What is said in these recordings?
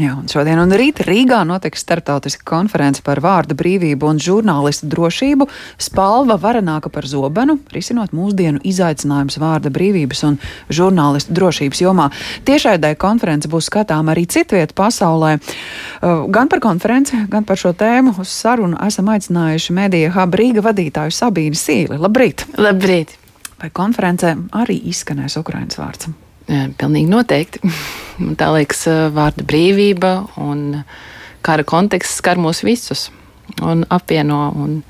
Jā, un šodien un rīt Rīgā notiks startautiska konference par vārda brīvību un žurnālistu drošību. Spalva varenāka par zobenu, risinot mūsdienu izaicinājumus vārda brīvības un žurnālistu drošības jomā. Tiešraidē konference būs skatām arī citviet pasaulē. Uh, gan par konferenci, gan par šo tēmu uz sarunu esam aicinājuši Medija Hub Rīga vadītāju Sabīni Sīli. Labrīt! Labrīt! Vai konferencē arī izskanēs Ukrainas vārds? Pilnīgi noteikti. Tā liekas, vārda brīvība un kara konteksts skar mūs visus un apvieno. Un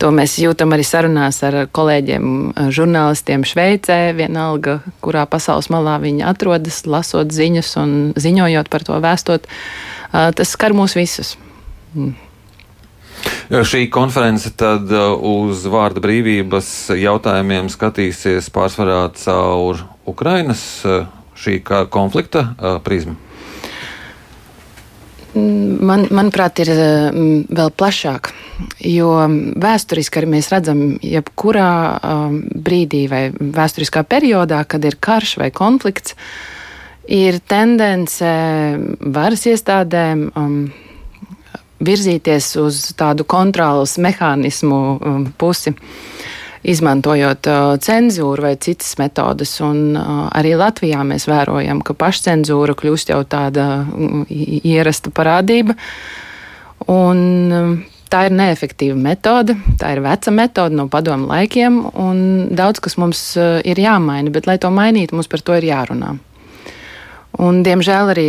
to mēs jūtam arī sarunās ar kolēģiem, žurnālistiem Šveicē, vienalga, kurā pasaules malā viņi atrodas, lasot ziņas un ziņojot par to vēstot. Tas skar mūs visus. Mm. Šī konference tad uz vārda brīvības jautājumiem skatīsies pārsvarā caur Ukrainas šī konflikta prizmu? Man, manuprāt, ir vēl plašāk. Jo vēsturiski arī mēs redzam, jebkurā brīdī vai vēsturiskā periodā, kad ir karš vai konflikts, ir tendence varas iestādēm um, virzīties uz tādu kontrolas mehānismu um, pusi. Uh, izmantojot uh, cenzūru vai citas metodes. Un, uh, arī Latvijā mēs vērojam, ka pašcensūra kļūst jau tāda mm, ierasta parādība. Un, um, Tā ir neefektīva metode, tā ir veca metode no padomu laikiem, un daudz kas mums uh, ir jāmaina, bet, lai to mainītu, mums par to ir jārunā. Un, diemžēl arī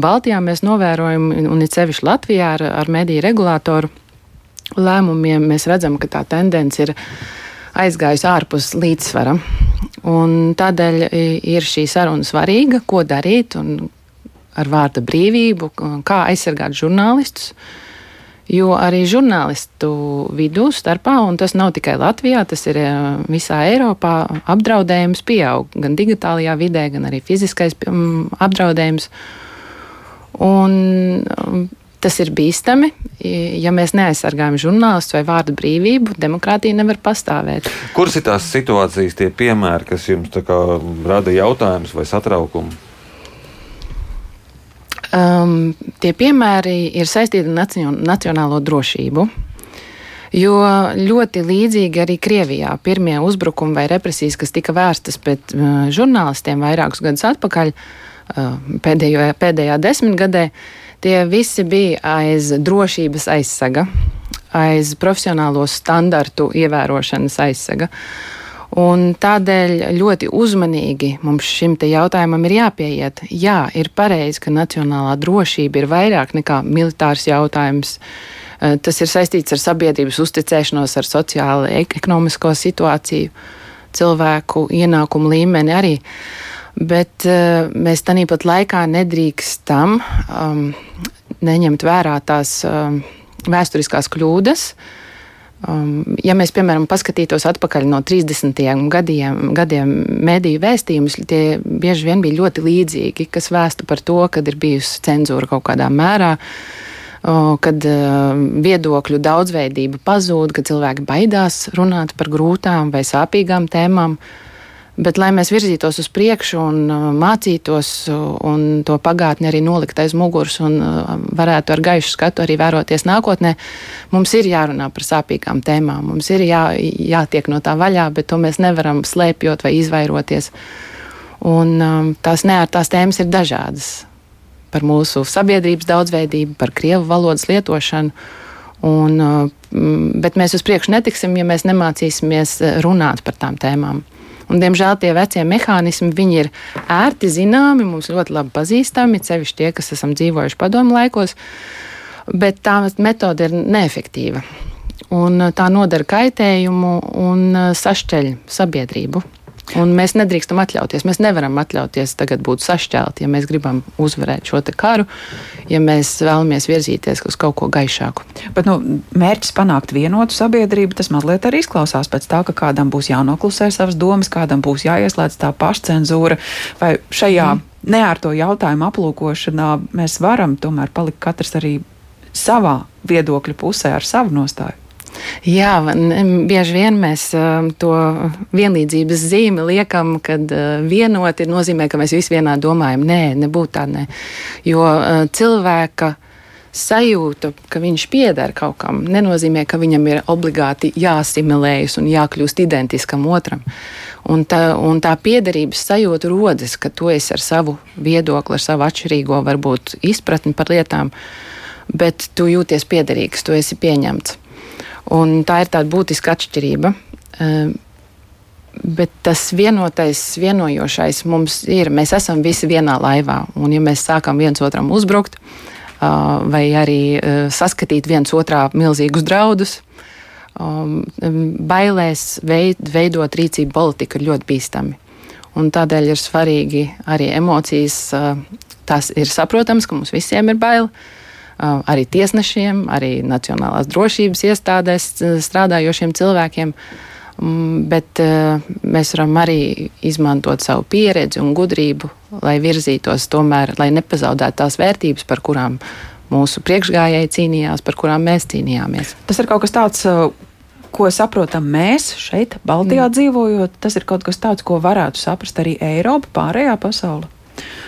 Baltijā mēs novērojam, un it sevišķi Latvijā ar, ar mediju regulātoru lēmumiem, mēs redzam, ka tā tendence ir aizgājusi ārpus līdzsvara. Un tādēļ ir šī saruna svarīga, ko darīt ar vārda brīvību, kā aizsargāt žurnālistus. Jo arī žurnālistu vidū, starpā, un tas nav tikai Latvijā, tas ir visā Eiropā, apdraudējums pieaug gan digitālajā vidē, gan arī fiziskais apdraudējums. Un Tas ir bīstami. Ja mēs neaizsargājam žurnālistu vai vārdu brīvību, demokrātija nevar pastāvēt. Kuras ir tās situācijas, tie piemēri, kas jums rada jautājumus vai satraukumu? Um, tie piemēri ir saistīti ar nacionālo drošību. Jo ļoti līdzīgi arī Krievijā pirmie uzbrukumi vai represijas, kas tika vērstas pret uh, žurnālistiem vairākus gadus atpakaļ, uh, pēdējo, pēdējā desmitgadē, uh, Tie visi bija aiz drošības aizsaga, aiz profesionālo standartu ievērošanas aizsaga. Un tādēļ ļoti uzmanīgi mums šim jautājumam ir jāpieiet. Jā, ir pareizi, ka nacionālā drošība ir vairāk nekā militārs jautājums. Eh, tas ir saistīts ar sabiedrības uzticēšanos, ar sociālo, ekonomisko situāciju, cilvēku ienākumu līmeni arī. Bet uh, mēs tāpat laikā nedrīkstam um, neņemt vērā tās um, vēsturiskās kļūdas. Um, ja mēs, piemēram, paskatītos atpakaļ no 30. gadiem, gadiem mediju vēstījumus, tie bieži vien bija ļoti līdzīgi, kas vēsta par to, kad ir bijusi cenzūra kaut kādā mērā, kad uh, viedokļu daudzveidība pazūd, ka cilvēki baidās runāt par grūtām vai sāpīgām tēmām. Bet, lai mēs virzītos uz priekšu un uh, mācītos uh, un to pagātni arī nolikt aiz muguras un uh, varētu ar gaišu skatu arī vēroties nākotnē, mums ir jārunā par sāpīgām tēmām. Mums ir jā, jātiek no tā vaļā, bet to mēs nevaram slēpjot vai izvairoties. Un um, tās neērtās tēmas ir dažādas. Par mūsu sabiedrības daudzveidību, par krievu valodas lietošanu. Un, bet mēs uz priekšu netiksim, ja mēs nemācīsimies runāt par tām tēmām. Un, diemžēl tie vecie mehānismi ir ērti zināmi, mums ļoti labi pazīstami, sevišķi tie, kas esam dzīvojuši padomu laikos, bet tā metode ir neefektīva. Un tā nodara kaitējumu un sašķeļ sabiedrību. Un mēs nedrīkstam atļauties, mēs nevaram atļauties tagad būt sašķelti, ja mēs gribam uzvarēt šo karu, ja mēs vēlamies virzīties uz kaut ko gaišāku. Bet nu, mērķis panākt vienotu sabiedrību, tas mazliet arī izklausās pēc tā, ka kādam būs jānoklusē savas domas, kādam būs jāieslēdz tā pašcensūra vai šajā mm. neārto jautājumu aplūkošanā mēs varam tomēr palikt katrs arī savā viedokļa pusē ar savu nostāju. Jā, bieži vien mēs to vienlīdzības zīmi liekam, kad vienoti nozīmē, ka mēs visi vienā domājam. Nē, nebūtu tā, ne. Jo cilvēka sajūta, ka viņš pieder kaut kam, nenozīmē, ka viņam ir obligāti jāsimilējas un jākļūst identiskam otram. Un tā, un tā piederības sajūta rodas, ka tu esi ar savu viedokli, ar savu atšķirīgo, varbūt izpratni par lietām, bet tu jūties piederīgs, tu esi pieņemts. Un tā ir tāda būtiska atšķirība. Ehm, bet tas vienotais, vienojošais mums ir, mēs esam visi vienā laivā. Un, ja mēs sākam viens otram uzbrukt, vai arī saskatīt viens otrā milzīgus draudus, bailēs veidot rīcību politiku ir ļoti bīstami. Un tādēļ ir svarīgi arī emocijas. Tas ir saprotams, ka mums visiem ir bail. Arī tiesnešiem, arī Nacionālās drošības iestādēs strādājošiem cilvēkiem. Bet mēs varam arī izmantot savu pieredzi un gudrību, lai virzītos tomēr, lai nepazaudētu tās vērtības, par kurām mūsu priekšgājēji cīnījās, par kurām mēs cīnījāmies. Tas ir kaut kas tāds, ko saprotam mēs šeit, Baltijā mm. dzīvojot. Tas ir kaut kas tāds, ko varētu saprast arī Eiropa, pārējā pasaule.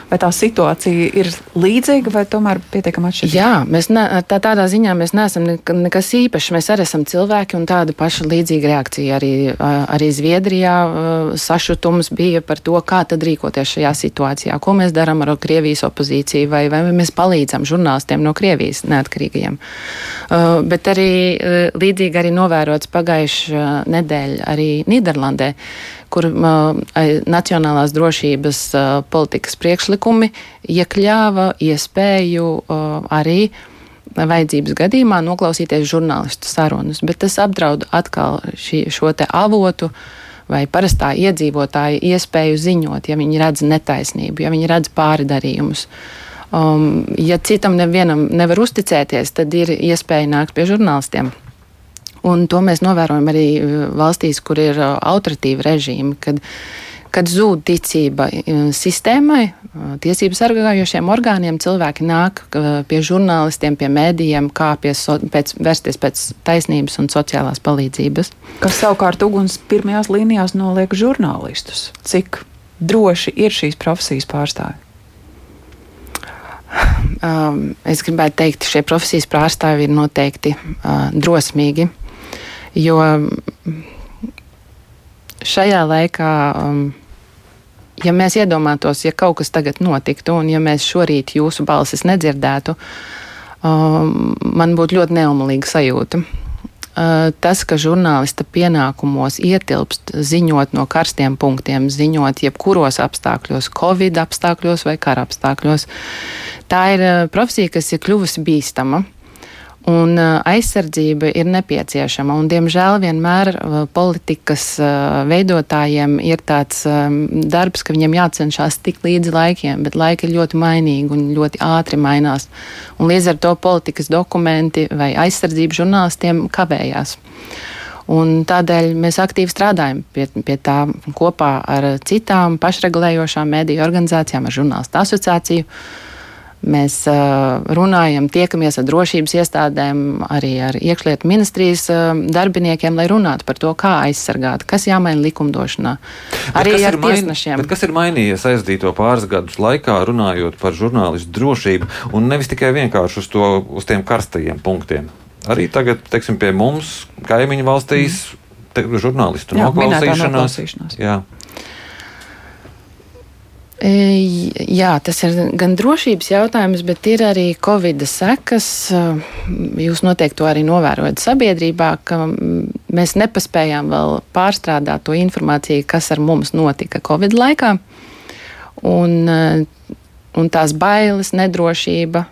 Vai tā situācija ir līdzīga vai tomēr pietiekami atšķirīga? Jā, mēs ne, tā, tādā ziņā mēs neesam nekas īpašs. Mēs arī esam cilvēki un tāda paša līdzīga reakcija arī, arī Zviedrijā sašutums bija par to, kā tad rīkoties šajā situācijā, ko mēs darām ar Krievijas opozīciju vai, vai mēs palīdzam žurnālistiem no Krievijas neatkarīgajiem. Bet arī līdzīgi arī novērots pagājušā nedēļa arī Nīderlandē kur Nacionālās drošības politikas priekšlikumi iekļāva iespēju arī vajadzības gadījumā noklausīties žurnālistu sarunas, bet tas apdraud atkal šī, šo te avotu vai parastā iedzīvotāja iespēju ziņot, ja viņi redz netaisnību, ja viņi redz pāridarījumus. Um, ja citam nevienam nevar uzticēties, tad ir iespēja nākt pie žurnālistiem. Un to mēs novērojam arī uh, valstīs, kur ir uh, autoritīva režīma, kad, kad zūd ticība uh, sistēmai, tiesību sargājošiem orgāniem. Cilvēki nāk pie žurnālistiem, pie mēdījiem, kā pie so, pēc, vērsties pēc taisnības un sociālās palīdzības. Kas savukārt uguns pirmajās līnijās noliek žurnālistus. Cik droši ir šīs profesijas pārstāvji? Um, es gribētu teikt, ka šie profesijas pārstāvji ir noteikti uh, drosmīgi. Jo šajā laikā, um, ja mēs iedomātos, ja kaut kas tagad notiktu, un ja mēs šorīt jūsu balsis nedzirdētu, um, man būtu ļoti neumolīga sajūta. Tas, ka žurnālista pienākumos ietilpst ziņot no karstiem punktiem, ziņot jebkuros apstākļos, covid apstākļos vai kara apstākļos, tā ir profesija, kas ir kļuvusi bīstama. Un aizsardzība ir nepieciešama. Un, diemžēl vienmēr politikas veidotājiem ir tāds darbs, ka viņiem jācenšas tikt līdzi laikiem, bet laiki ir ļoti mainīgi un ļoti ātri mainās. Un līdz ar to politikas dokumenti vai aizsardzība žurnālistiem kavējās. Un tādēļ mēs aktīvi strādājam pie, pie tā kopā ar citām pašregulējošām mediju organizācijām, ar žurnālistu asociāciju. Mēs uh, runājam, tiekamies ar drošības iestādēm, arī ar iekšlietu ministrijas uh, darbiniekiem, lai runātu par to, kā aizsargāt, kas jāmaina likumdošanā. Bet arī ar tiesnešiem. Kas ir mainījies aizdīto pāris gadus laikā, runājot par žurnālistu drošību, un nevis tikai vienkārši uz, to, uz tiem karstajiem punktiem? Arī tagad, teiksim, pie mums, kaimiņu valstīs, mm. te, žurnālistu Jā, noklausīšanās. noklausīšanās. Jā. E, jā, tas ir gan drošības jautājums, bet ir arī Covid sekas. E, jūs noteikti to arī novērojat sabiedrībā, ka mēs nepaspējām vēl pārstrādāt to informāciju, kas ar mums notika Covid laikā. Un, e, un tās bailes, nedrošība,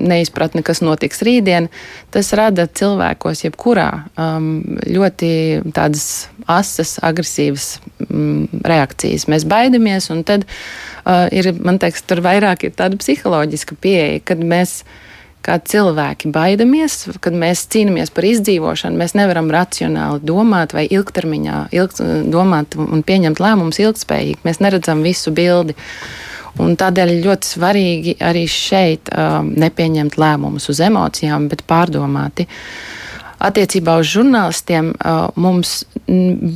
neizpratne, kas notiks rītdien, tas rada cilvēkos, jebkurā um, ļoti tādas asas, agresīvas um, reakcijas. Mēs baidamies, un tad uh, ir, man liekas, tur vairāk ir tāda psiholoģiska pieeja, kad mēs kā cilvēki baidamies, kad mēs cīnāmies par izdzīvošanu, mēs nevaram racionāli domāt vai ilgtermiņā ilgt, domāt un pieņemt lēmumus ilgspējīgi. Mēs neredzam visu bildi. Un tādēļ ļoti svarīgi arī šeit um, nepieņemt lēmumus uz emocijām, bet pārdomāti. Attiecībā uz žurnālistiem mums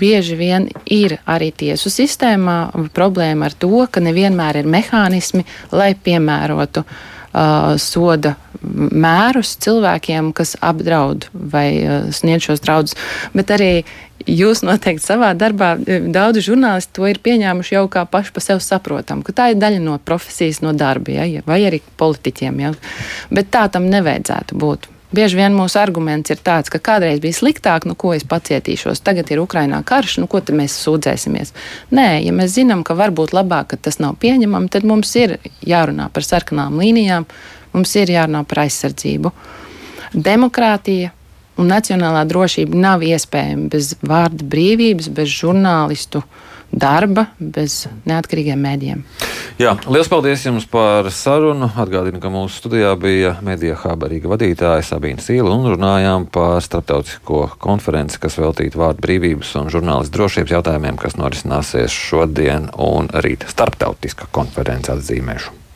bieži vien ir arī tiesu sistēmā problēma ar to, ka nevienmēr ir mehānismi, lai piemērotu uh, soda mērus cilvēkiem, kas apdraud vai uh, sniedz šos draudus. Bet arī jūs noteikti savā darbā, daudzi žurnālisti to ir pieņēmuši jau kā paši pa sev saprotam, ka tā ir daļa no profesijas, no darba, ja, vai arī politiķiem. Ja. Bet tā tam nevajadzētu būt. Bieži vien mūsu arguments ir tāds, ka kādreiz bija sliktāk, nu ko es pacietīšos, tagad ir Ukrainā karš, nu ko tad mēs sūdzēsimies. Nē, ja mēs zinām, ka varbūt labāk, ka tas nav pieņemami, tad mums ir jārunā par sarkanām līnijām, mums ir jārunā par aizsardzību. Demokrātija un nacionālā drošība nav iespējama bez vārda brīvības, bez žurnālistu darba, bez neatkarīgiem mēdījiem. Jā, liels paldies jums par sarunu. Atgādinu, ka mūsu studijā bija mediju habarīga vadītāja Sabīna Sīla un runājām par starptautisko konferenci, kas veltīta vārdu brīvības un žurnālistu drošības jautājumiem, kas norisināsies šodien un rīt. Starptautiska konference atzīmēšu.